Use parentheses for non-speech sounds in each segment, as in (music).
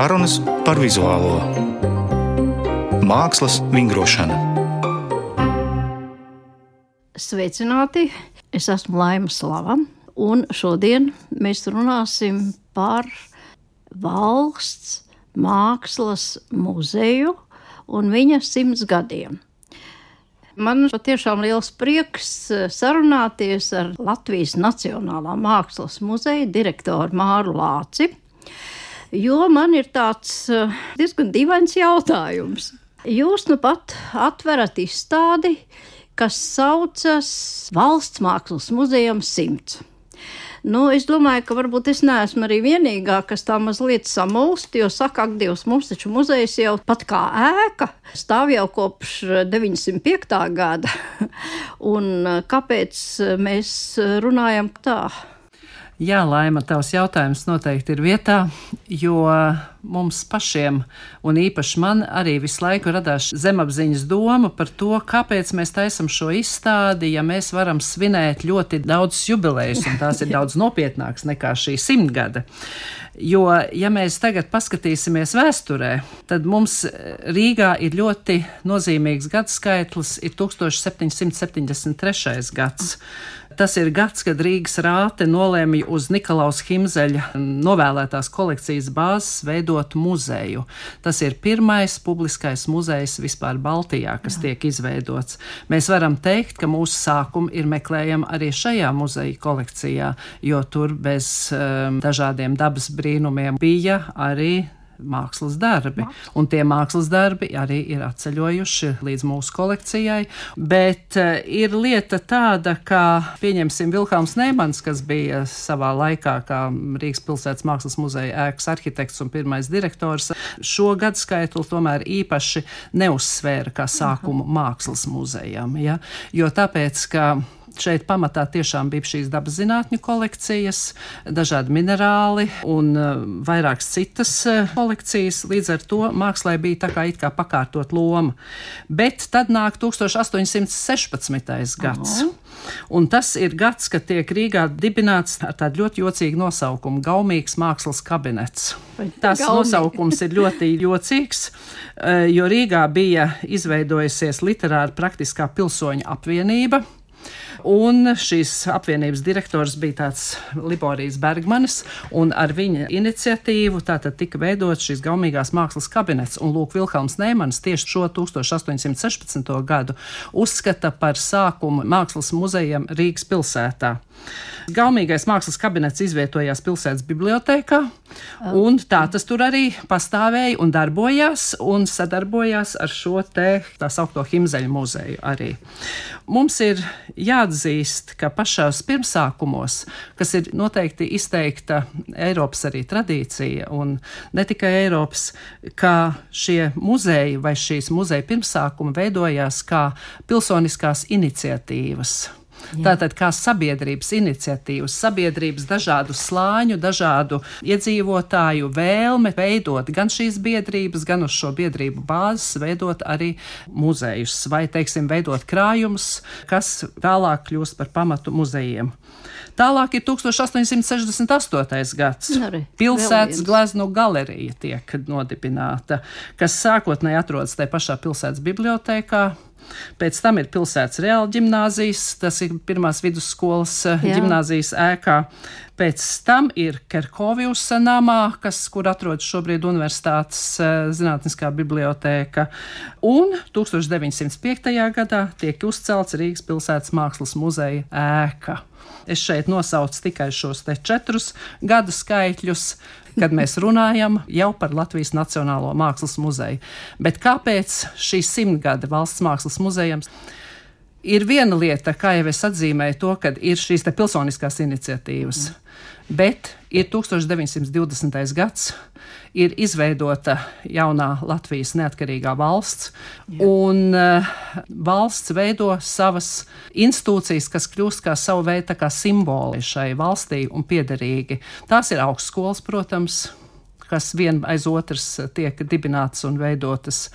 Sarunas par vizuālo mākslas vingrošanu. Sveicināti! Es esmu Laima Slava, un šodien mēs runāsim par valsts mākslas muzeju un viņa simts gadiem. Man patiešām liels prieks eh, sarunāties ar Latvijas Nacionālā mākslas muzeja direktoru Māru Lāci, jo man ir tāds eh, diezgan dīvains jautājums. Jūs nu pat atverat izstādi, kas saucas Valsts mākslas muzejam simts. Nu, es domāju, ka varbūt es neesmu arī vienīgā, kas tā mazliet samulst, jo saka, ak, Dievs, mums taču muzejs jau pat kā ēka stāv jau kopš 905. gada. (laughs) Un kāpēc mēs runājam tā? Jā, Laima, tavs jautājums noteikti ir vietā, jo mums pašiem, un īpaši man, arī visu laiku radās zemapziņas doma par to, kāpēc mēs taisam šo izstādi, ja mēs varam svinēt ļoti daudz jubilejas, un tās ir (laughs) daudz nopietnākas nekā šī simtgada. Jo, ja mēs tagad paskatīsimies vēsturē, tad mums Rīgā ir ļoti nozīmīgs gadskaitlis, ir 1773. gads. Tas ir gads, kad Rīgas rāte nolēma uz Nikolaus Himzeļa novēlētās kolekcijas bāzes veidot muzeju. Tas ir pirmais publiskais muzejs vispār Baltijā, kas Jā. tiek izveidots. Mēs varam teikt, ka mūsu sākumi ir meklējami arī šajā muzeja kolekcijā, jo tur bez um, dažādiem dabas brīnumiem bija arī mākslas darbi. Un tie mākslas darbi arī ir atceļojuši līdz mūsu kolekcijai. Bet uh, ir lieta tāda, ka, pieņemsim, Vilkāns Neimans, kas bija savā laikā kā Rīgas pilsētas mākslas muzeja ēkas arhitekts un pirmais direktors, šo gadskaitu tomēr īpaši neuzsvēra kā sākumu Aha. mākslas muzejam. Ja? Jo tāpēc, ka Šeit pamatā tiešām bija šīs dabas zinātņu kolekcijas, dažādi minerāli un uh, vairākas citas uh, kolekcijas. Līdz ar to mākslā bija tā kā kā pakārtot loma. Bet tad nāk 1816. gads. Aha. Un tas ir gads, kad tiek Rīgā dibināts ar tādu ļoti jocīgu nosaukumu - Gaumīgs mākslas kabinets. Tas Gaumīgi. nosaukums ir ļoti jocīgs, uh, jo Rīgā bija izveidojusies literāra praktiskā pilsoņa apvienība Un šīs apvienības direktors bija tāds Liborijas Bergmanis, un ar viņa iniciatīvu tātad tika veidots šīs gaumīgās mākslas kabinets. Un Lūk, Vilhelms Neimans tieši šo 1816. gadu uzskata par sākumu mākslas muzejam Rīgas pilsētā. Gaumīgais mākslas kabinets izvietojās pilsētas bibliotekā, un tā tas tur arī pastāvēja un darbojās, un sadarbojās ar šo te tā saukto Himzeļu muzeju arī. Mums ir jāatzīst, ka pašās pirmsākumos, kas ir noteikti izteikta Eiropas arī tradīcija, un ne tikai Eiropas, ka šie muzeji vai šīs muzeja pirmsākumi veidojās kā pilsoniskās iniciatīvas Jā. Tātad kā sabiedrības iniciatīvas, sabiedrības dažādu slāņu, dažādu iedzīvotāju vēlme veidot gan šīs biedrības, gan uz šo biedrību bāzes veidot arī muzejus vai, teiksim, veidot krājumus, kas tālāk kļūst par pamatu muzejiem. Tālāk ir 1868. gads. Arī, pilsētas gleznu galerija tiek nodibināta, kas sākotnēji atrodas tajā pašā pilsētas bibliotekā. Pēc tam ir pilsētas reāla ģimnāzijas, tas ir pirmās vidusskolas eh, Jā. ģimnāzijas ēkā. Pēc tam ir Kerkovijus namā, kas, kur atrodas šobrīd Universitātes eh, zinātniskā bibliotēka. Un 1905. gadā tiek uzcelts Rīgas pilsētas mākslas muzeja ēka. Es šeit nosaucu tikai šos četrus gadu skaitļus, kad mēs runājam jau par Latvijas Nacionālo mākslas muzeju. Bet kāpēc šī simtgada valsts mākslas muzejams? Ir viena lieta, kā jau es atzīmēju, to, ka ir šīs pilsoniskās iniciatīvas. Bet ir 1920. gads, ir izveidota jaunā Latvijas neatkarīgā valsts, Jā. un uh, valsts veido savas institūcijas, kas kļūst kā savu veidu kā simboli šai valstī un piederīgi. Tās ir augstskolas, protams, kas vien aiz otras tiek dibinātas un veidotas.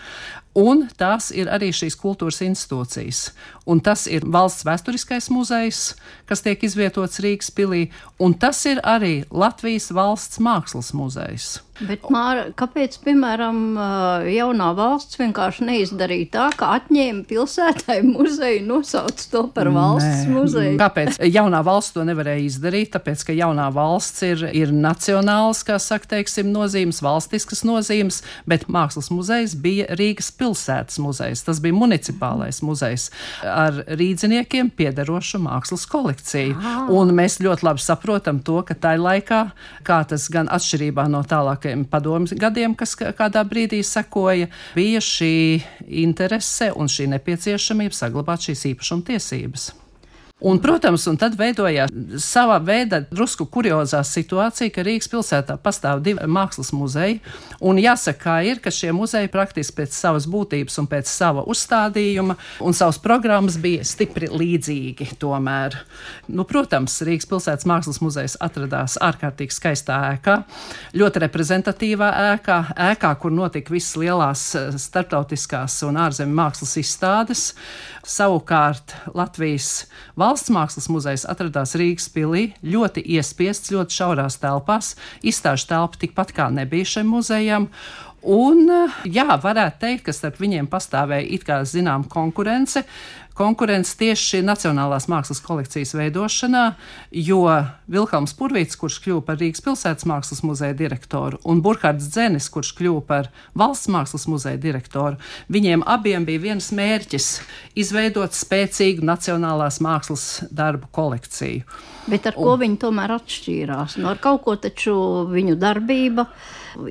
Un tās ir arī šīs kultūras institūcijas. Un tas ir valsts vēsturiskais muzejs, kas tiek izvietots Rīgas pilī, un tas ir arī Latvijas valsts mākslas muzejs. Bet, Māra, kāpēc, piemēram, jaunā valsts vienkārši neizdarīja tā, ka atņēma pilsētai muzeju, nosauca to par valsts Nē. muzeju? Kāpēc jaunā valsts to nevarēja izdarīt? Tāpēc, ka jaunā valsts ir, ir nacionāls, kā saka, teiksim, nozīmes, valstiskas nozīmes, bet mākslas muzejs bija Rīgas pilsētas muzejs. Tas bija municipālais muzejs ar rīdziniekiem piederošu mākslas kolekciju. Ah. Un mēs ļoti labi saprotam to, ka tajā laikā, kā tas gan atšķirībā no tālāk vairākiem padomju gadiem, kas kādā brīdī sekoja, bija šī interese un šī nepieciešamība saglabāt šīs īpašuma tiesības. Un, protams, un tad veidojās sava veida drusku kuriozā situācija, ka Rīgas pilsētā pastāv divi mākslas muzeji. Un jāsaka, kā ir, ka šie muzeji praktiski pēc savas būtības un pēc sava uzstādījuma un savas programmas bija stipri līdzīgi. Tomēr, nu, protams, Rīgas pilsētas mākslas muzejs atradās ārkārtīgi skaistā ēkā, ļoti reprezentatīvā ēkā, ēkā, kur notika visas lielās eh, starptautiskās un ārzemju mākslas izstādes. Savukārt Latvijas valsts mākslas muzejs atradās Rīgas pilī, ļoti iespiests, ļoti šaurās telpās. Izstāžu telpa tikpat kā nebija šim muzejam. Un, jā, varētu teikt, ka starp viņiem pastāvēja it kā zinām konkurence, konkurence tieši Nacionālās mākslas kolekcijas veidošanā, jo Vilhelms Purvīts, kurš kļuva par Rīgas pilsētas mākslas muzeja direktoru, un Burkhards Dzenis, kurš kļuva par valsts mākslas muzeja direktoru, viņiem abiem bija viens mērķis - izveidot spēcīgu nacionālās mākslas darbu kolekciju. Bet ar ko un, viņi tomēr atšķīrās? No nu, ar kaut ko taču viņu darbība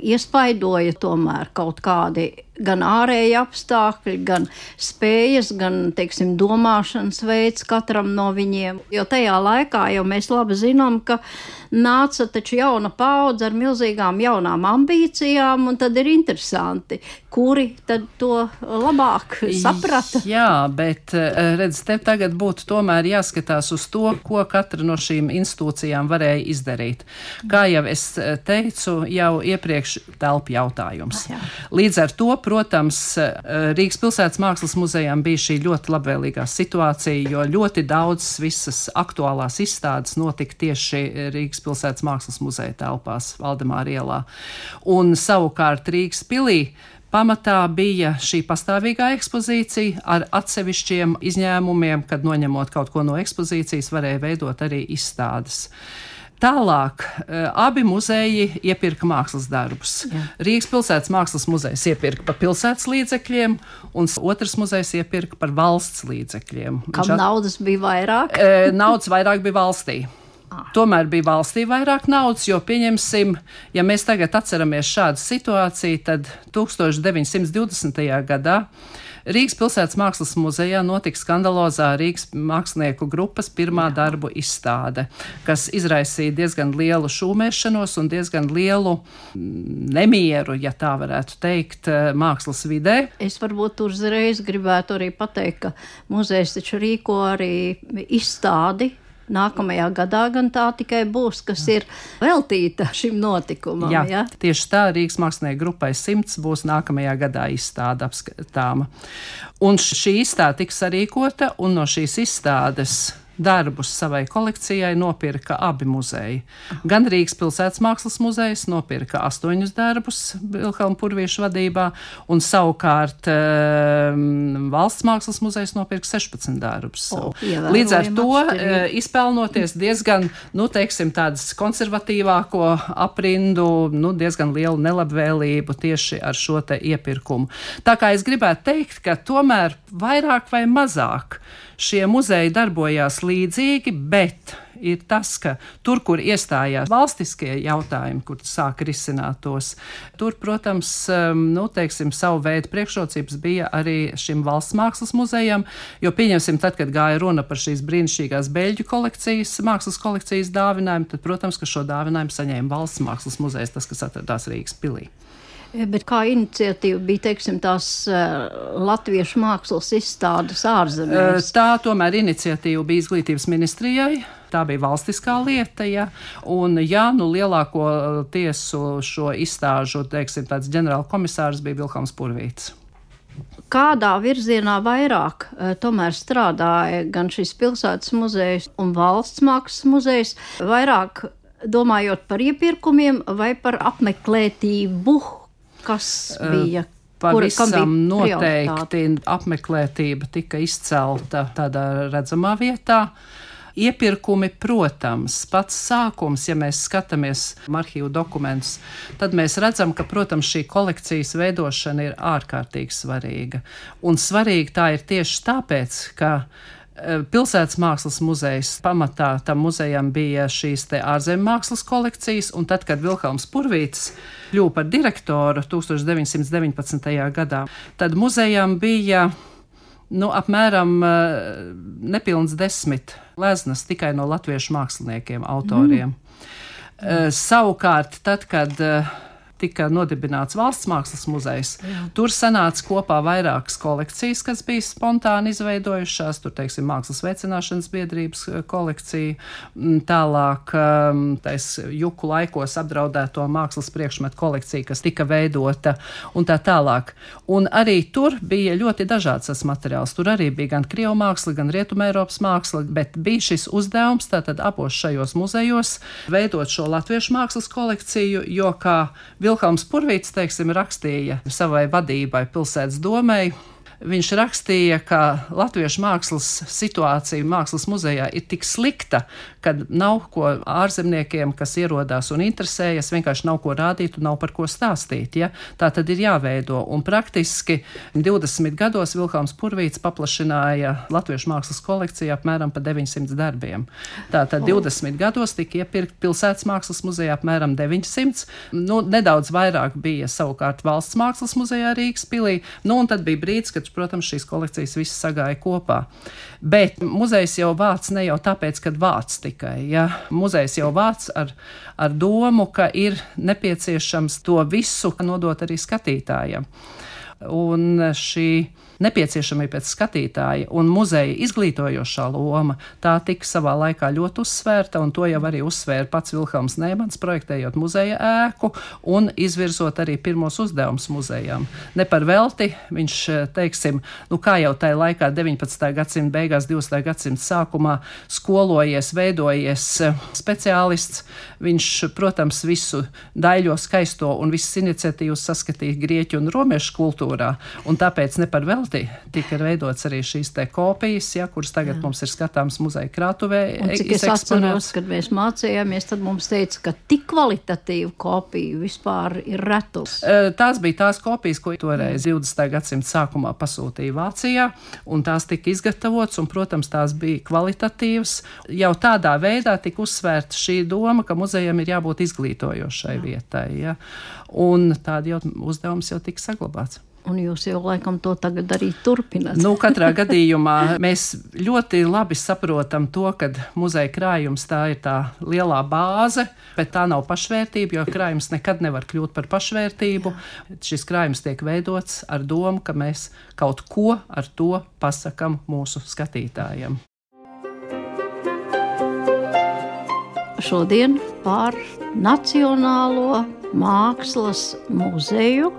iespaidoja tomēr kaut kādi gan ārēji apstākļi, gan spējas, gan, teiksim, domāšanas veids katram no viņiem. Jo tajā laikā jau mēs labi zinām, ka nāca taču jauna paudze ar milzīgām jaunām ambīcijām, un tad ir interesanti, kuri tad to labāk saprata. Jā, bet eh, redz, te tagad būtu tomēr jāskatās uz to, ko katra no šīm institūcijām varēja izdarīt. Kā jau es eh, teicu, jau iepriekš telpa jautājums. Jā. Līdz ar to protams, eh, Rīgas pilsētas mākslas muzejām bija šī ļoti labvēlīgā situācija, jo ļoti daudzas visas aktuālās izstādes notika tieši Rīgas pilsētas mākslas muzeja telpās Valdemāra ielā. Un savukārt Rīgas pilī pamatā bija šī pastāvīgā ekspozīcija ar atsevišķiem izņēmumiem, kad noņemot kaut ko no ekspozīcijas, varēja veidot arī izstādes. Tālāk eh, abi muzeji iepirka mākslas darbus. Jā. Rīgas pilsētas mākslas muzejs iepirka par pilsētas līdzekļiem, un otrs muzejs iepirka par valsts līdzekļiem. Kam Viņš naudas bija vairāk? Eh, naudas vairāk bija valstī. Tomēr bija valstī vairāk naudas, jo, pieņemsim, ja mēs tagad atceramies šādu situāciju, tad 1920. gadā Rīgas pilsētas mākslas muzejā notika skandalozā Rīgas mākslinieku grupas pirmā Jā. darbu izstāde, kas izraisīja diezgan lielu šūmēšanos un diezgan lielu mm, nemieru, ja tā varētu teikt, eh, mākslas vidē. Es varbūt uzreiz gribētu arī pateikt, ka muzejs taču rīko arī izstādi Nākamajā gadā gan tā tikai būs, kas ir veltīta šim notikumam. Jā, ja? tieši tā Rīgas mākslinieku grupai simts būs nākamajā gadā izstāde apskatāma. Un šī izstāde tiks sarīkota, un no šīs izstādes darbus savai kolekcijai nopirka abi muzeji. Gan Rīgas pilsētas mākslas muzejs nopirka astoņus darbus Vilhelma Purvieša vadībā, un savukārt um, Valsts mākslas muzejs nopirka 16 darbus. O, Līdz ar to uh, izpelnoties diezgan, nu, teiksim, tādas konservatīvāko aprindu, nu, diezgan lielu nelabvēlību tieši ar šo te iepirkumu. Tā kā es gribētu teikt, ka tomēr vairāk vai mazāk šie muzeji darbojās līdzīgi, bet ir tas, ka tur, kur iestājās valstiskie jautājumi, kur sāk risināt tos, tur, protams, um, nu, teiksim, savu veidu priekšrocības bija arī šim valsts mākslas muzejam, jo pieņemsim, tad, kad gāja runa par šīs brīnišķīgās beļģu kolekcijas, mākslas kolekcijas dāvinājumu, tad, protams, ka šo dāvinājumu saņēma valsts mākslas muzejs, tas, kas atradās Rīgas pilī. Bet kā iniciatīva bija teiksim, tās uh, latviešu mākslas izstādes ārzemēs? Tā tomēr iniciatīva bija izglītības ministrijai. Tā bija valstiskā lieta, ja. un jā, nu, lielāko tiesu šo izstāžu, teiksim, tāds ģenerāla komisārs bija Vilkams Purvīts. kādā virzienā vairāk eh, tomēr strādāja gan šis pilsētas muzejs un valsts mākslas muzejs, vairāk domājot par iepirkumiem vai par apmeklētību, kas bija. Pavisam noteikti apmeklētība tika izcelta tādā redzamā vietā. Iepirkumi, protams, pats sākums, ja mēs skatāmies arhīvu dokumentus, tad mēs redzam, ka, protams, šī kolekcijas veidošana ir ārkārtīgi svarīga. Un svarīga tā ir tieši tāpēc, ka Pilsētas mākslas muzejs pamatā tam muzejam bija šīs ārzemju mākslas kolekcijas, un tad, kad Vilhelms Purvīts kļuva par direktoru 1919. gadā, tad muzejam bija nu, apmēram uh, nepilns desmit leznas tikai no latviešu māksliniekiem, autoriem. Mm. Uh, savukārt, tad, kad tika nodibināts valsts mākslas muzejs. Jā. Tur sanāca kopā vairākas kolekcijas, kas bija spontāni izveidojušās. Tur, teiksim, mākslas veicināšanas biedrības eh, kolekcija, mm, tālāk ehm, tais juku laikos apdraudēto mākslas priekšmetu kolekcija, kas tika veidota un tā tālāk. Un arī tur bija ļoti dažāds tas materiāls. Tur arī bija gan krievu māksla, gan rietumē Eiropas māksla, bet bija šis uzdevums tātad abos šajos muzejos veidot šo latviešu mākslas kolekciju, jo kā Vilhelms Purvīts, teiksim, rakstīja savai vadībai pilsētas domai Viņš rakstīja, ka latviešu mākslas situācija mākslas muzejā ir tik slikta, ka nav ko ārzemniekiem, kas ierodās un interesējas, vienkārši nav ko rādīt un nav par ko stāstīt. Ja? Tā tad ir jāveido. Un praktiski 20 gados Vilkāns Purvīts paplašināja latviešu mākslas kolekciju apmēram pa 900 darbiem. Tātad 20 gados tika iepirkt pilsētas mākslas muzejā apmēram 900. Nu, nedaudz vairāk bija savukārt valsts mākslas muzejā Rīgas pilī. Nu, un tad bija brīdis, kad protams, šīs kolekcijas visas sagāja kopā. Bet muzejs jau vāc ne jau tāpēc, ka vāc tikai. Ja? Muzejs jau vāc ar, ar domu, ka ir nepieciešams to visu nodot arī skatītājiem. Un šī nepieciešamība pēc skatītāja un muzeja izglītojošā loma, tā tika savā laikā ļoti uzsvērta, un to jau arī uzsvēra pats Vilhelms Nēmans, projektējot muzeja ēku un izvirzot arī pirmos uzdevumus muzejām. Ne par velti viņš, teiksim, nu kā jau tajā laikā 19. gadsimta beigās, 20. gadsimta sākumā skolojies, veidojies speciālists, viņš, protams, visu daļo skaisto un visas iniciatīvas saskatīja grieķu un romiešu kultūrā, un tāpēc ne par velti velti tika veidots arī šīs te kopijas, ja, kuras tagad Jā. mums ir skatāms muzeja krātuvē. Un, cik es atceros, kad mēs mācījāmies, tad mums teica, ka tik kvalitatīva kopija vispār ir retus. Tās bija tās kopijas, ko toreiz 20. gadsimta sākumā pasūtīja Vācijā, un tās tika izgatavotas, un, protams, tās bija kvalitatīvas. Jau tādā veidā tika uzsvērta šī doma, ka muzejam ir jābūt izglītojošai Jā. vietai. Ja? Un tāda jau uzdevums jau tika saglabāts. Un jūs jau laikam to tagad arī turpināt. nu, katrā gadījumā mēs ļoti labi saprotam to, ka muzeja krājums tā ir tā lielā bāze, bet tā nav pašvērtība, jo krājums nekad nevar kļūt par pašvērtību. Jā. Šis krājums tiek veidots ar domu, ka mēs kaut ko ar to pasakam mūsu skatītājiem. Šodien par Nacionālo mākslas muzeju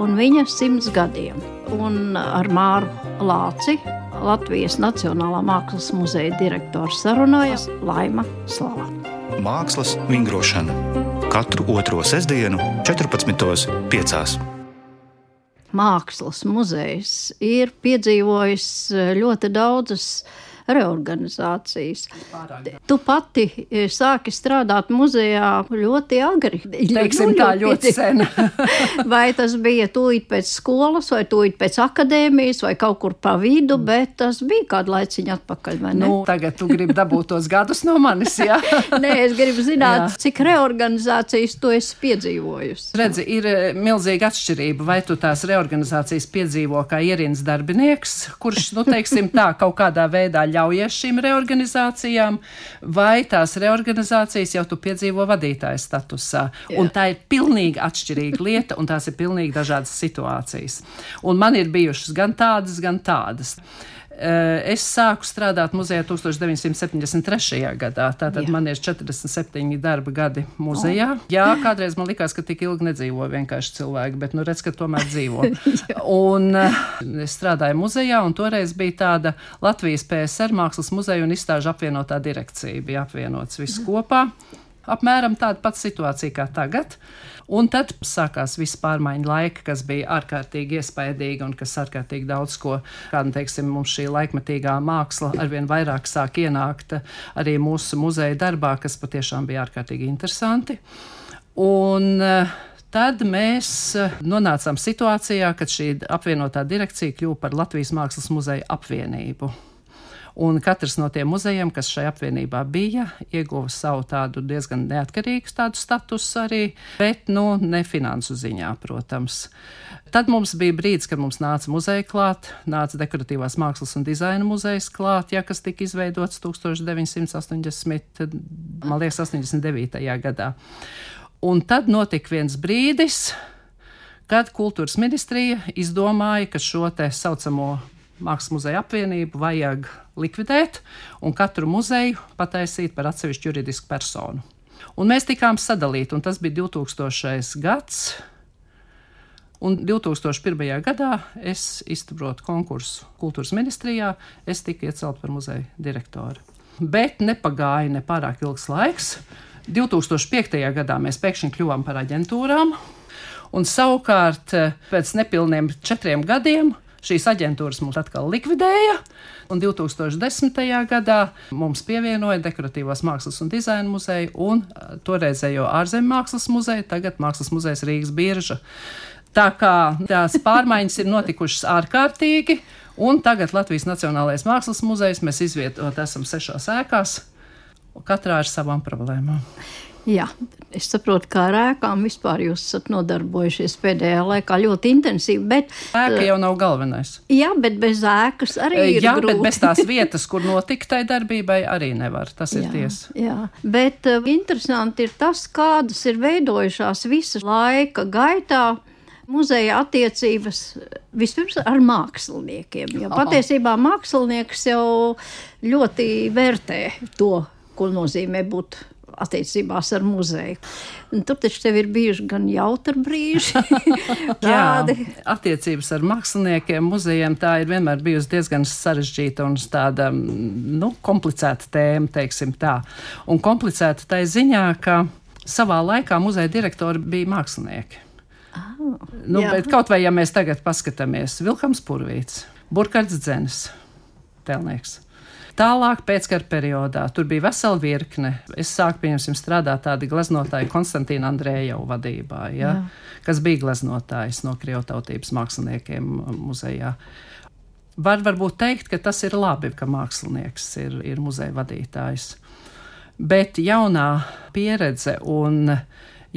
un viņa simts gadiem. Un ar Māru Lāci, Latvijas Nacionālā mākslas muzeja direktors, sarunājas Laima Slava. Mākslas vingrošana katru otro sestdienu, 14.5. Mākslas muzejs ir piedzīvojis ļoti daudzas reorganizācijas. Tu pati e, sāki strādāt muzejā ļoti agri. Teiksim, nu, tā ļoti sen. (laughs) vai tas bija tūlīt pēc skolas, vai tūlīt pēc akadēmijas, vai kaut kur pa vidu, bet tas bija kādu laiciņu atpakaļ. Nu, tagad tu gribi dabūt tos gadus no manis, jā? (laughs) Nē, es gribu zināt, jā. cik reorganizācijas tu esi piedzīvojusi. Redzi, ir e, milzīga atšķirība, vai tu tās reorganizācijas piedzīvo kā ierins darbinieks, kurš, nu, teiksim tā, kaut kādā veidā ļaujies šīm reorganizācijām, vai tās reorganizācijas jau tu piedzīvo vadītāja statusā. Jā. Un tā ir pilnīgi atšķirīga lieta, un tās ir pilnīgi dažādas situācijas. Un man ir bijušas gan tādas, gan tādas. Eh, es sāku strādāt muzejā 1973. gadā. Tātad Jā. man ir 47 darba gadi muzejā. Oh. Jā, kādreiz man likās, ka tik ilgi nedzīvo vienkārši cilvēki, bet nu redz, ka tomēr dzīvo. (laughs) un eh, es strādāju muzejā, un toreiz bija tāda Latvijas PSR mākslas muzeja un izstāžu apvienotā direkcija. Bija apvienots viss kopā. Apmēram tāda pati situācija kā tagad. Un tad sākās viss pārmaiņu laika, kas bija ārkārtīgi iespaidīgi un kas ārkārtīgi daudz ko, kā nu teiksim, mums šī laikmetīgā māksla arvien vairāk sāk ienākt arī mūsu muzeja darbā, kas patiešām bija ārkārtīgi interesanti. Un, uh, Tad mēs eh, nonācām situācijā, kad šī apvienotā direkcija kļuva par Latvijas Mākslas muzeja apvienību. Un katrs no tiem muzejiem, kas šajā apvienībā bija, ieguva savu tādu diezgan neatkarīgu tādu statusu arī, bet, nu, ne finansu ziņā, protams. Tad mums bija brīdis, kad mums nāca muzeja klāt, nāca dekoratīvās mākslas un dizaina muzejs klāt, ja, kas tika izveidots 1980, man liekas, 89. gadā. Un tad notika viens brīdis, kad kultūras ministrija izdomāja, ka šo te saucamo Mākslas muzeja apvienību vajag likvidēt un katru muzeju pataisīt par atsevišķu juridisku personu. Un mēs tikām sadalīti, un tas bija 2000. gads. Un 2001. gadā es izturotu konkursu kultūras ministrijā, es tiku iecelt par muzeja direktoru. Bet nepagāja ne pārāk ilgs laiks. 2005. gadā mēs pēkšņi kļuvām par aģentūrām, un savukārt pēc nepilniem četriem gadiem Šīs aģentūras mums atkal likvidēja, un 2010. gadā mums pievienoja Dekoratīvās mākslas un dizaina muzeju un toreizējo ārzemju mākslas muzeju, tagad Mākslas muzejs Rīgas birža. Tā kā tās pārmaiņas ir notikušas ārkārtīgi, un tagad Latvijas Nacionālais mākslas muzejs mēs izvietot esam sešās ēkās, katrā ar savām problēmām. Jā, es saprotu, kā ar ēkām vispār jūs esat nodarbojušies pēdējā laikā ļoti intensīvi. Bet, Ēka jau nav galvenais. Jā, bet bez ēkas arī ir. Jā, grūti. bet bez tās (laughs) vietas, kur notika tai darbībai, arī nevar. Tas ir jā, tiesa. Jā, bet uh, interesanti ir tas, kādas ir veidojušās visas laika gaitā. Muzeja attiecības vispirms ar māksliniekiem. Jo Aha. patiesībā mākslinieks jau ļoti vērtē to, ko nozīmē būt attiecībās ar muzeju. Un tur taču tev ir bijuši gan jautri brīži, (laughs) tādi. Jā, attiecības ar māksliniekiem, muzejiem tā ir vienmēr bijusi diezgan sarežģīta un tāda nu, komplicēta tēma, teiksim tā. Un komplicēta tai ziņā, ka savā laikā muzeja direktori bija mākslinieki. Oh, Nu, jā. bet kaut vai ja mēs tagad paskatāmies, Vilkams Purvīts, Burkhards Dzenis, Telnieks. Tālāk, pēckara periodā, tur bija vesela virkne. Es sāku pieņemsim, strādāt tāda gleznotāja Konstantīna Andrēja vadībā, ja, Jā. kas bija gleznotājs no Krievtautības māksliniekiem muzejā. Var varbūt teikt, ka tas ir labi, ka mākslinieks ir, ir muzeja vadītājs. Bet jaunā pieredze un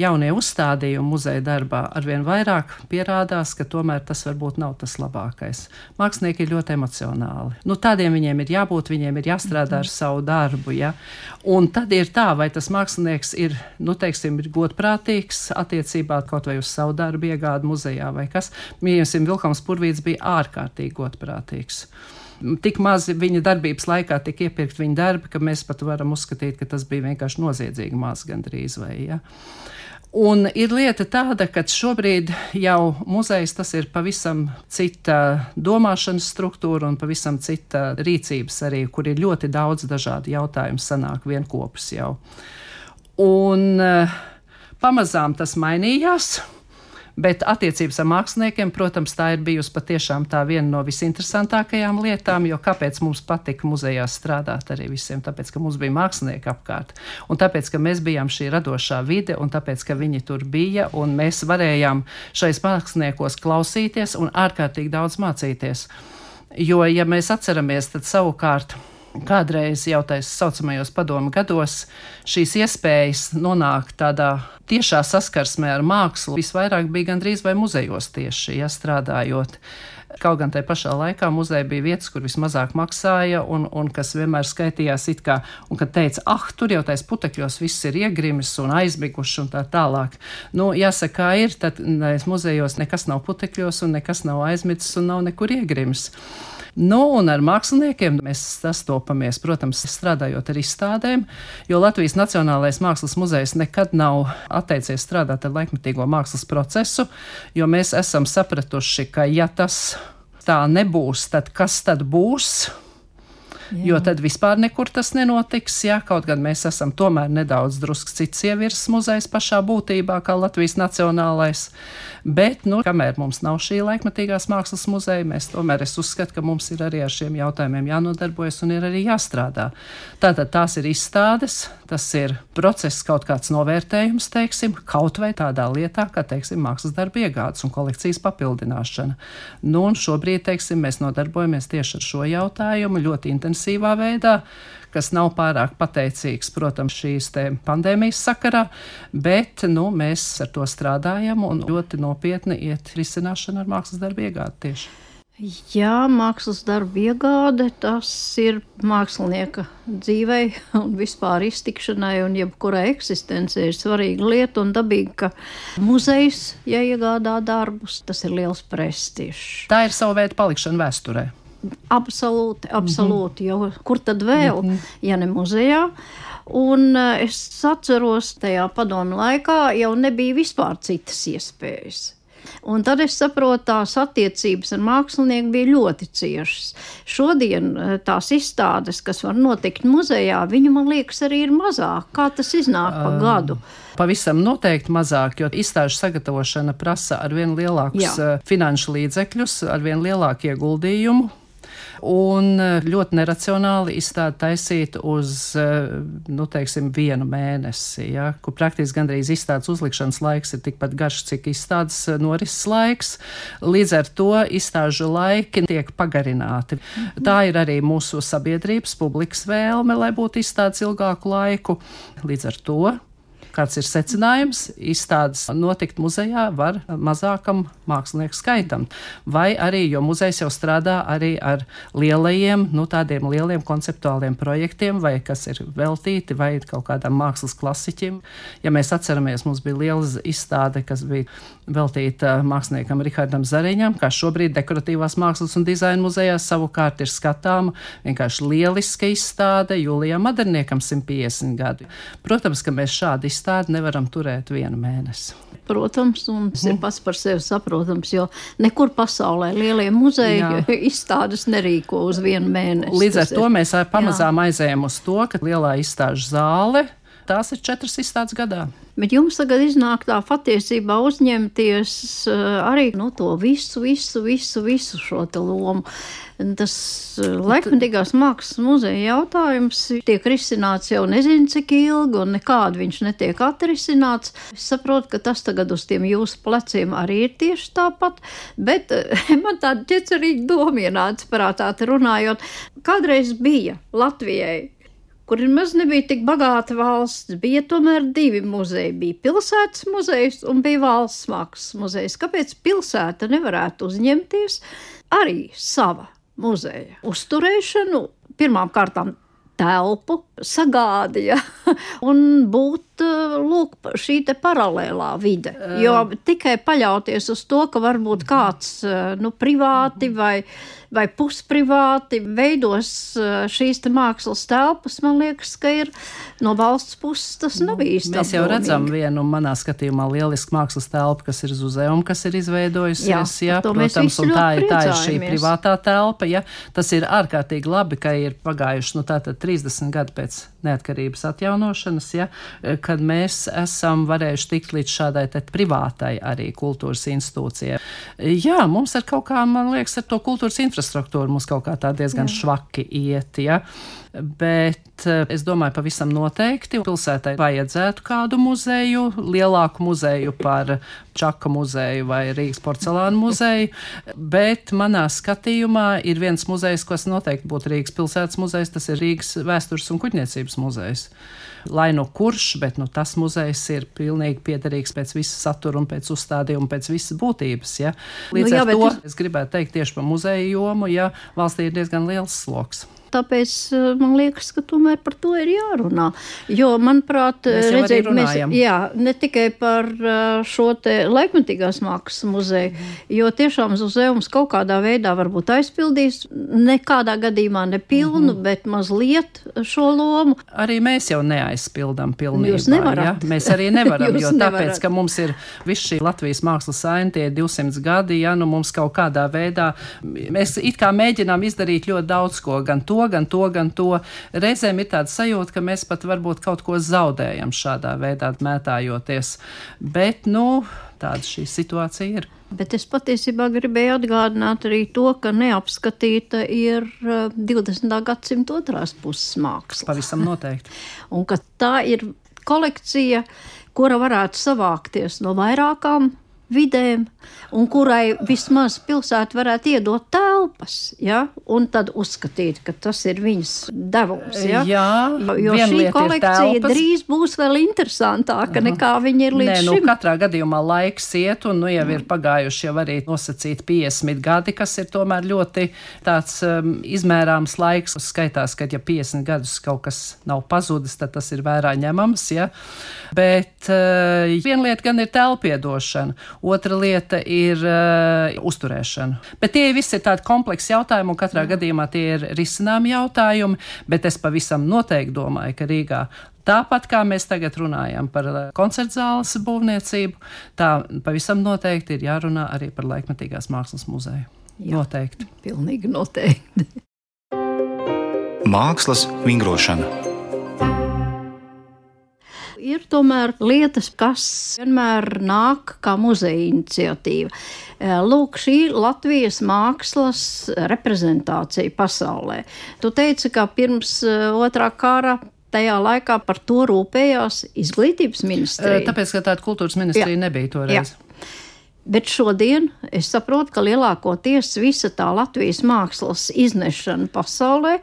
jaunie uzstādījumi muzeja darbā arvien vairāk pierādās, ka tomēr tas varbūt nav tas labākais. Mākslinieki ir ļoti emocionāli. Nu, tādiem viņiem ir jābūt, viņiem ir jāstrādā ar savu darbu. Ja? Un tad ir tā, vai tas mākslinieks ir, nu, teiksim, ir godprātīgs attiecībā kaut vai uz savu darbu iegādi muzejā vai kas. Mīļosim, Vilkams Purvīts bija ārkārtīgi godprātīgs tik maz viņa darbības laikā tika iepirkt viņa darbi, ka mēs pat varam uzskatīt, ka tas bija vienkārši noziedzīgi maz gandrīz vai. Ja. Un ir lieta tāda, ka šobrīd jau muzejs tas ir pavisam cita domāšanas struktūra un pavisam cita rīcības arī, kur ir ļoti daudz dažādu jautājumu sanāk vienopus jau. Un uh, pamazām tas mainījās. Bet attiecības ar māksliniekiem, protams, tā ir bijusi patiešām tā viena no visinteresantākajām lietām, jo kāpēc mums patika muzejā strādāt arī visiem? Tāpēc, ka mums bija mākslinieki apkārt, un tāpēc, ka mēs bijām šī radošā vide, un tāpēc, ka viņi tur bija, un mēs varējām šais māksliniekos klausīties un ārkārtīgi daudz mācīties. Jo, ja mēs atceramies, tad savukārt kādreiz jau tā saucamajos padomu gados šīs iespējas nonākt tādā tiešā saskarsmē ar mākslu visvairāk bija gandrīz vai muzejos tieši, ja strādājot. Kaut gan tajā pašā laikā muzeja bija vietas, kur vismazāk maksāja, un, un kas vienmēr skaitījās it kā, un kad teica, ah, tur jau tais putekļos viss ir iegrimis un aizmiguši un tā tālāk. Nu, jāsaka, kā ir, tad muzejos nekas nav putekļos un nekas nav aizmicis un nav nekur iegrimis. Nu, un ar māksliniekiem mēs sastopamies, protams, strādājot ar izstādēm, jo Latvijas Nacionālais Mākslas muzejs nekad nav atteicies strādāt ar laikmetīgo mākslas procesu, jo mēs esam sapratuši, ka ja tas tā nebūs, tad kas tad būs? Jā. Jo tad vispār nekur tas nenotiks. Jā, kaut gan mēs esam tomēr nedaudz drusku cits ievirs muzejs pašā būtībā, kā Latvijas Nacionālais. Bet, nu, kamēr mums nav šī laikmatīgās mākslas muzeja, mēs tomēr es uzskatu, ka mums ir arī ar šiem jautājumiem jānodarbojas un ir arī jāstrādā. Tātad tās ir izstādes, tas ir process, kaut kāds novērtējums, teiksim, kaut vai tādā lietā, kā, teiksim, mākslas darba iegādes un kolekcijas papildināšana. Nu, un šobrīd, teiksim, mēs nodarbojamies tieši ar šo jautājumu ļoti intensīvi intensīvā veidā, kas nav pārāk pateicīgs, protams, šīs pandēmijas sakarā, bet nu, mēs ar to strādājam un ļoti nopietni iet risināšana ar mākslas darbu iegādi tieši. Jā, mākslas darba iegāde tas ir mākslinieka dzīvei un vispār iztikšanai un jebkurai eksistencei ir svarīga lieta un dabīgi, ka muzejs, ja iegādā darbus, tas ir liels prestižs. Tā ir sava veida palikšana vēsturē. Absolūti, absolūti. Mm -hmm. Jo kur tad vēl, mm -hmm. ja ne muzejā? Un eh, es atceros, tajā padomu laikā jau nebija vispār citas iespējas. Un tad es saprotu, tās attiecības ar mākslinieku bija ļoti ciešas. Šodien eh, tās izstādes, kas var notikt muzejā, viņu man liekas arī ir mazāk. Kā tas iznāk pa um. gadu? Pavisam noteikti mazāk, jo izstāžu sagatavošana prasa ar vien lielākus Jā. Eh, finanšu līdzekļus, ar vien lielāku ieguldījumu un eh, ļoti neracionāli izstādi taisīt uz, eh, nu, teiksim, vienu mēnesi, ja, kur praktiski gandrīz izstādes uzlikšanas laiks ir tikpat garš, cik izstādes eh, norises laiks. Līdz ar to izstāžu laiki tiek pagarināti. Tā ir arī mūsu sabiedrības publikas vēlme, lai būtu izstādes ilgāku laiku. Līdz ar to Kāds ir secinājums? Izstādes notikt muzejā var mazākam mākslinieku skaitam. Vai arī, jo muzejs jau strādā arī ar lielajiem, nu tādiem lieliem konceptuāliem projektiem, vai kas ir veltīti vai kaut kādam mākslas klasiķim. Ja mēs atceramies, mums bija liela izstāde, kas bija veltīta māksliniekam Rihardam Zariņam, kā šobrīd dekoratīvās mākslas un dizaina muzejā savukārt ir skatāma vienkārši lieliska izstāde Julijam Maderniekam 150 gadu. Protams, ka mēs šādi izstādi izstādi nevaram turēt vienu mēnesi. Protams, un tas ir mhm. pats par sevi saprotams, jo nekur pasaulē lielie muzeji Jā. (laughs) izstādes nerīko uz vienu mēnesi. Līdz ar to mēs pamazām Jā. aizējām uz to, ka lielā izstāžu zāle tās ir četras izstādes gadā. Bet jums tagad iznāk tā patiesībā uzņemties uh, arī nu, to visu, visu, visu, visu šo lomu. Tas uh, laikmatīgās mākslas muzeja jautājums tiek risināts jau nezinu cik ilgi, un nekādi viņš netiek atrisināts. Es saprotu, ka tas tagad uz tiem jūsu pleciem arī ir tieši tāpat, bet uh, (laughs) man tāda ķecerīga doma ienāca prātā runājot. Kādreiz bija Latvijai kur maz nebija tik bagāta valsts, bija tomēr divi muzeji. Bija pilsētas muzejs un bija valsts mākslas muzejs. Kāpēc pilsēta nevarētu uzņemties arī sava muzeja uzturēšanu? Pirmām kārtām telpu sagādīja (laughs) un būt lūk, šī te paralēlā vide. Jo tikai paļauties uz to, ka varbūt kāds nu, privāti vai, vai pusprivāti veidos šīs te mākslas telpas, man liekas, ka ir no valsts puses tas nav nu, īsti. Mēs jau apdomīgi. redzam vienu manā skatījumā lielisku mākslas telpu, kas ir uz uzējumu, kas ir izveidojusies, jā, jā protams, un tā ir, tā ir šī privātā telpa, ja. Tas ir ārkārtīgi labi, ka ir pagājuši, nu tātad 30 gadi pēc neatkarības atjaunošanas, ja, kad mēs esam varējuši tikt līdz šādai privātai arī kultūras institūcijai. Jā, mums ar kaut kā, man liekas, ar to kultūras infrastruktūru mums kaut kā tā diezgan Jā. švaki iet. Ja. Bet eh, es domāju, pavisam noteikti pilsētai vajadzētu kādu muzeju, lielāku muzeju par Čaka muzeju vai Rīgas porcelāna muzeju. Bet manā skatījumā ir viens muzejs, kas noteikti būtu Rīgas pilsētas muzejs, tas ir Rīgas vēstures un kuģniecības muzejs. Lai no kurš, bet nu, tas muzejs ir pilnīgi piederīgs pēc visa satura un pēc uzstādījuma, pēc visas būtības. Ja? Līdz nu, jā, ar to es gribētu teikt tieši par muzeju jomu, ja valstī ir diezgan liels sloks. Tāpēc eh, man liekas, ka tomēr par to ir jārunā. Jo, manuprāt, Mēs redziet, mēs, jā, ne tikai par uh, šo te laikmetīgās mākslas muzeju, jo tiešām muzeums kaut kādā veidā varbūt aizpildīs, nekādā gadījumā nepilnu, Mhm. bet mazliet šo lomu. Arī mēs jau neaizpildām pilnībā. Jūs nevarat. Ja? Mēs arī nevaram, (laughs) jo nevarat. tāpēc, ka mums ir viss šī Latvijas mākslas saina, tie 200 gadi, ja nu mums kaut kādā veidā, mēs it kā mēģinām izdarīt ļoti daudz ko, gan to, gan to, gan to. Reizēm ir tāda sajūta, ka mēs pat varbūt kaut ko zaudējam šādā veidā mētājoties. Bet, nu, tāda šī situācija ir. Bet es patiesībā gribēju atgādināt arī to, ka neapskatīta ir uh, 20. gadsimta otrās puses māksla. Pavisam noteikti. (laughs) Un ka tā ir kolekcija, kura varētu savākties no vairākām vidēm, un kurai vismaz pilsēta varētu iedot telpas, ja? un tad uzskatīt, ka tas ir viņas devums. Ja? Jā, jo, šī kolekcija drīz būs vēl interesantāka nekā viņa ir līdz Nē, nu, šim. katrā gadījumā laiks iet, un nu, jau ir pagājuši jau arī nosacīt 50 gadi, kas ir tomēr ļoti tāds um, izmērāms laiks. Skaitās, ka ja 50 gadus kaut kas nav pazudis, tad tas ir vērā ņemams. Ja? Bet uh, viena lieta gan ir telpiedošana, otra lieta ir uh, uzturēšana. Bet tie visi ir tādi kompleksi jautājumi, un katrā gadījumā tie ir risināmi jautājumi, bet es pavisam noteikti domāju, ka Rīgā Tāpat kā mēs tagad runājam par eh, koncertzāles būvniecību, tā pavisam noteikti ir jārunā arī par laikmetīgās mākslas muzeju. Jā. Noteikti. Pilnīgi noteikti. Mākslas vingrošana. Ir tomēr lietas, kas vienmēr nāk kā muzeja iniciatīva. Eh, Lūk, šī Latvijas mākslas reprezentācija pasaulē. Tu teici, ka pirms eh, otrā kara tajā laikā par to rūpējās izglītības Eh, ministrija. Tāpēc, ka tāda kultūras ministrija Jā. nebija toreiz. Bet šodien es saprotu, ka lielākoties visa tā Latvijas mākslas iznešana pasaulē,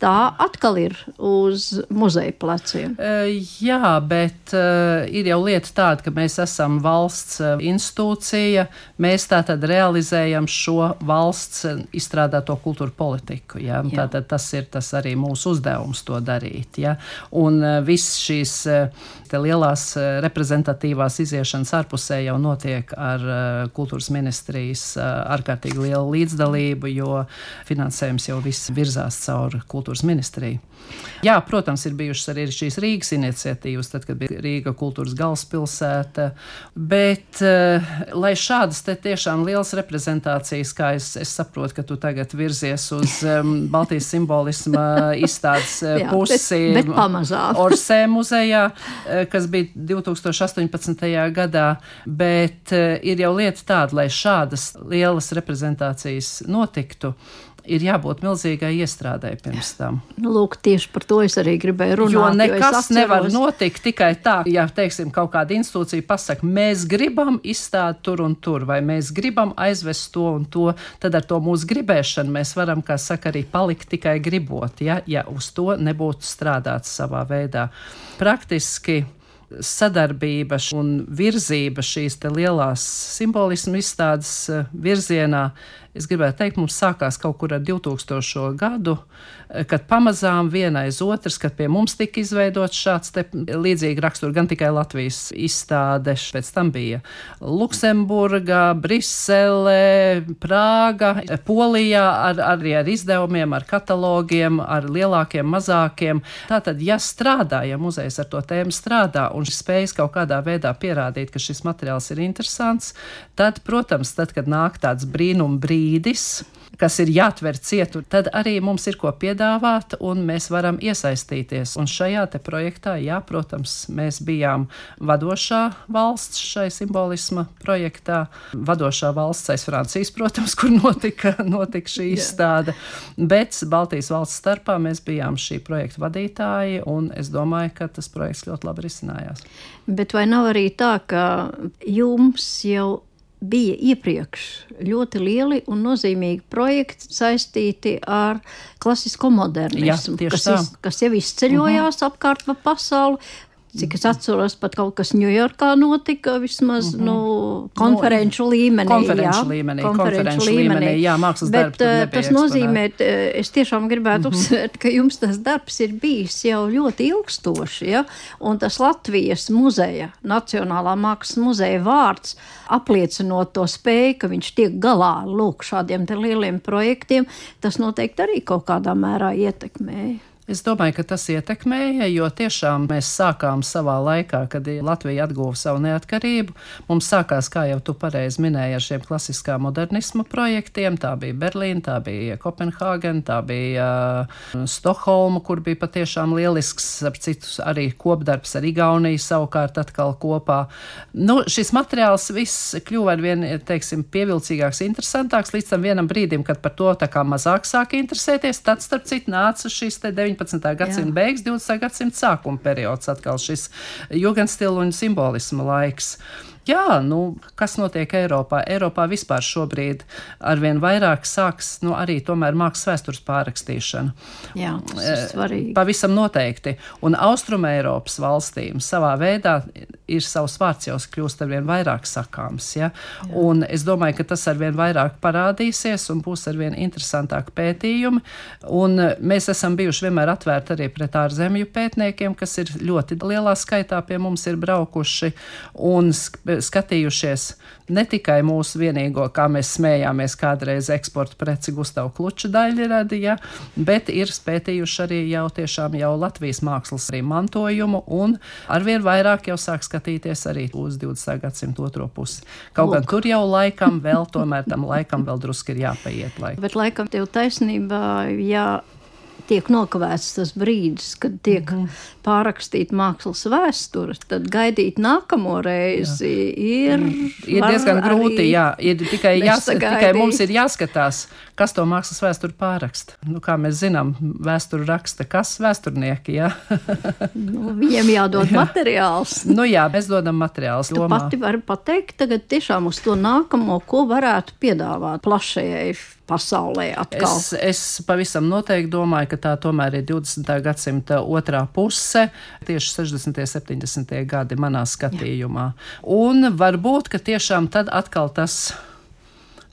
tā atkal ir uz muzeja pleciem. Eh, Jā, bet uh, ir jau lieta tāda, ka mēs esam valsts uh, institūcija. Mēs tātad realizējam šo valsts izstrādāto kultūra politiku. Ja? Tātad tas ir tas arī mūsu uzdevums to darīt. Ja? Un viss šīs te lielās reprezentatīvās iziešanas ārpusē jau notiek ar kultūras ministrijas uh, ārkārtīgi lielu līdzdalību, jo finansējums jau viss virzās caur kultūras ministriju. Jā, protams, ir bijušas arī šīs Rīgas iniciatīvas, tad, kad bija Rīga kultūras galvaspilsēta. Bet, eh, lai šādas te tiešām liels reprezentācijas, kā es, es saprotu, ka tu tagad virzies uz um, (laughs) Baltijas simbolisma izstādes eh, pusi. (laughs) Orsē muzejā, eh, kas bija 2018. gadā, bet eh, ir jau lieta tāda, lai šādas lielas reprezentācijas notiktu. Ir jābūt milzīgai iestrādē pirms tam. Nu, lūk, tieši par to es arī gribēju runāt. Jo nekas atceros- nevar notikt tikai tā, ja, teiksim, kaut kāda institūcija pasaka, mēs gribam izstāt tur un tur, vai mēs gribam aizvest to un to, tad ar to mūsu gribēšanu mēs varam, kā saka, arī palikt tikai gribot, ja, ja uz to nebūtu strādāts savā veidā. Praktiski sadarbība un virzība šīs lielās simbolismu izstādes eh, virzienā, es gribētu teikt, mums sākās kaut kur ar 2000. gadu, eh, kad pamazām viena aiz otras, kad pie mums tika izveidots šāds te līdzīgi rakstur, gan tikai Latvijas izstāde, pēc tam bija Luksemburga, Brisele, Prāga, Polijā ar, arī ar izdevumiem, ar katalogiem, ar lielākiem, mazākiem. Tātad, ja strādā, ja muzejs ar to tēmu strādā un spējas kaut kādā veidā pierādīt, ka šis materiāls ir interesants, tad, protams, tad, kad nāk tāds brīnum brīdis, kas ir jātver cietu, tad arī mums ir ko piedāvāt, un mēs varam iesaistīties. Un šajā projektā, jā, protams, mēs bijām vadošā valsts šai simbolisma projektā. Vadošā valsts aiz Francijas, protams, kur notika, notika šī izstāde, bet Baltijas valsts starpā mēs bijām šī projekta vadītāji, un es domāju, ka tas projekts ļoti labi risinājās. Bet vai nav arī tā, ka jums jau bija iepriekš ļoti lieli un nozīmīgi projekti saistīti ar klasisko modernismu, Jā, kas, iz, kas jau izceļojās uh -huh. apkārt pa pasauli? Cik es atceros, pat kaut kas Ņujorkā notika, vismaz mm -hmm. nu, konferenču no, līmenī. Konferenču jā, līmenī, konferenču līmenī, jā, mākslas Bet, darbi. Tas nozīmē, es tiešām gribētu mm -hmm. uzsvērt, ka jums tas darbs ir bijis jau ļoti ilgstoši, ja? un tas Latvijas muzeja, Nacionālā mākslas muzeja vārds, apliecinot to spēju, ka viņš tiek galā lūk šādiem lieliem projektiem, tas noteikti arī kaut kādā mērā ietekmēja. Es domāju, ka tas ietekmēja, jo tiešām mēs sākām savā laikā, kad Latvija atguva savu neatkarību. Mums sākās, kā jau tu pareizi minēji, ar šiem klasiskā modernisma projektiem. Tā bija Berlīna, tā bija Kopenhāgena, tā bija uh, Stokholma, kur bija patiešām lielisks, ap citus arī kopdarbs ar Igauniju savukārt atkal kopā. Nu, šis materiāls viss kļuva ar vien, teiksim, pievilcīgāks, interesantāks līdz tam vienam brīdim, kad par to tā kā mazāk sāka interesēties. Tad, starp citu, nāca šis te 19. 19. gadsimta beigas, 20. gadsimta sākuma periods, atkal šis jugendstila un simbolisma laiks. Jā, nu, kas notiek Eiropā? Eiropā vispār šobrīd arvien vairāk sāks nu, arī mākslas vēstures pārrakstīšana. Jā, tas ir svarīgi. Pavisam noteikti. Un Austrum Eiropas valstīm savā veidā ir savs vārds jau kļūst arvien vairāk sakāms. Ja? Jā. Un es domāju, ka tas arvien vairāk parādīsies un būs arvien interesantāk pētījumi. Un mēs esam bijuši vienmēr atvērti arī pret ārzemju pētniekiem, kas ir ļoti lielā skaitā pie mums ir braukuši un skatījušies ne tikai mūsu vienīgo, kā mēs smējāmies kādreiz eksporta preci Gustavu Kluča daļradi, ja, bet ir spētījuši arī jau tiešām jau Latvijas mākslas arī mantojumu un arvien vairāk jau sāk skatīties arī uz 20. gadsimtu otro pusi. Kaut Lūk. gan tur jau laikam vēl, tomēr tam laikam vēl druski ir jāpaiet. Laik. Bet laikam tev taisnība, ja tiek nokavēts tas brīdis, kad tiek mm -hmm. Pārrakstīta mākslas vēsture, tad gaidīt nākamo reizi jā. ir, mm. ir diezgan grūti. Jā, ir tikai, jās, tikai mums ir jāskatās, kas to mākslas vēsturi pārraksta. Nu, kā mēs zinām, vēsturi raksta kas vēsturnieki. Jā. (laughs) nu, viņiem jādod jā. materiāls. nu, jā, mēs dodam materiālus. Tu lomā. pati vari pateikt tagad tiešām uz to nākamo, ko varētu piedāvāt plašajai pasaulē atkal. Es, es pavisam noteikti domāju, ka tā tomēr ir 20. gadsimta otrā puse, tieši 60. un 70. gadi manā skatījumā. Jā. Un varbūt, ka tiešām tad atkal tas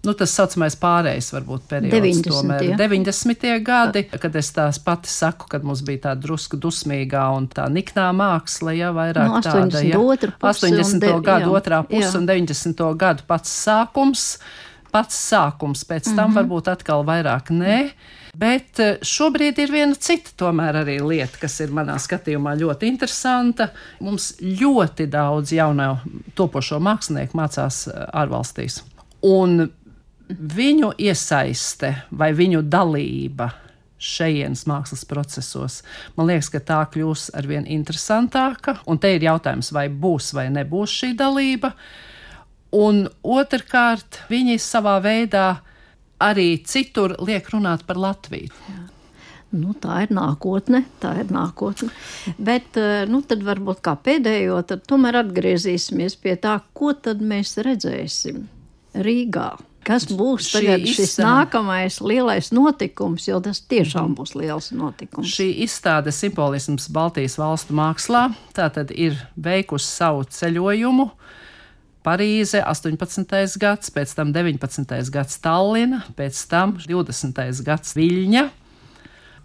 nu, tas saucamais pārējais, varbūt periods, 90. tomēr ja? 90. gadi, kad es tās pati saku, kad mums bija tā drusku dusmīgā un tā niknā māksla, ja vairāk no, tāda, ja 80. gadu jā, otrā puse jā. un 90. gadu pats sākums pats sākums, pēc tam mm -hmm. varbūt atkal vairāk nē. Bet eh, šobrīd ir viena cita tomēr arī lieta, kas ir manā skatījumā ļoti interesanta. Mums ļoti daudz jauno topošo mākslinieku mācās eh, ārvalstīs. Un viņu iesaiste vai viņu dalība šejienes mākslas procesos. Man liekas, ka tā kļūs arvien interesantāka, un te ir jautājums, vai būs vai nebūs šī dalība. Un otrkārt, viņi savā veidā arī citur liek runāt par Latviju. Jā. Nu, tā ir nākotne, tā ir nākotne. Bet, eh, nu, tad varbūt kā pēdējo, tad tomēr atgriezīsimies pie tā, ko tad mēs redzēsim Rīgā. Kas būs tagad šis izstāde, nākamais lielais notikums, jo tas tiešām būs liels notikums. Šī izstāde simbolisms Baltijas valstu mākslā tātad ir veikusi savu ceļojumu Parīze, 18. gads, pēc tam 19. gads Tallina, pēc tam 20. gads Viļņa,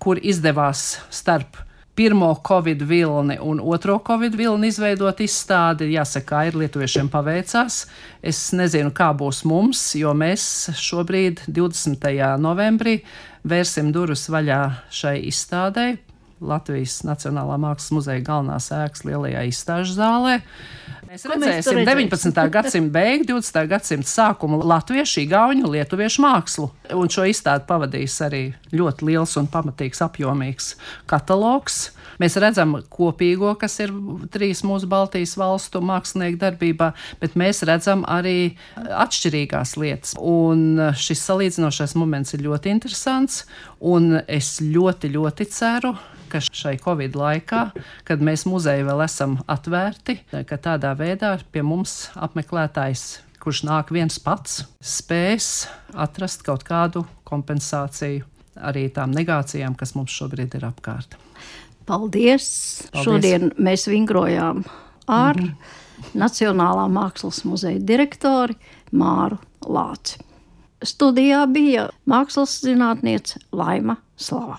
kur izdevās starp pirmo covid vilni un otro covid vilni izveidot izstādi. Jāsaka, ir lietuviešiem paveicās. Es nezinu, kā būs mums, jo mēs šobrīd, 20. novembrī, vērsim durvis vaļā šai izstādei Latvijas Nacionālā Mākslas muzeja galvenās ēkas lielajā izstāžu zālē. Mēs Ko redzēsim mēs 19. gadsimta beigu, 20. gadsimta sākumu latviešu, igauņu, lietuviešu mākslu. Un šo izstādi pavadīs arī ļoti liels un pamatīgs, apjomīgs katalogs. Mēs redzam kopīgo, kas ir trīs mūsu Baltijas valstu mākslinieku darbībā, bet mēs redzam arī atšķirīgās lietas. Un šis salīdzinošais moments ir ļoti interesants, un es ļoti, ļoti ceru, ka šai Covid laikā, kad mēs muzeji vēl esam atvērti, ka tādā veidā pie mums apmeklētājs kurš nāk viens pats, spēs atrast kaut kādu kompensāciju arī tām negācijām, kas mums šobrīd ir apkārt. Paldies! Paldies. Šodien mēs vingrojām ar mm -hmm. Nacionālā mākslas muzeja direktori Māru Lāci. Studijā bija mākslas zinātniece Laima Slava.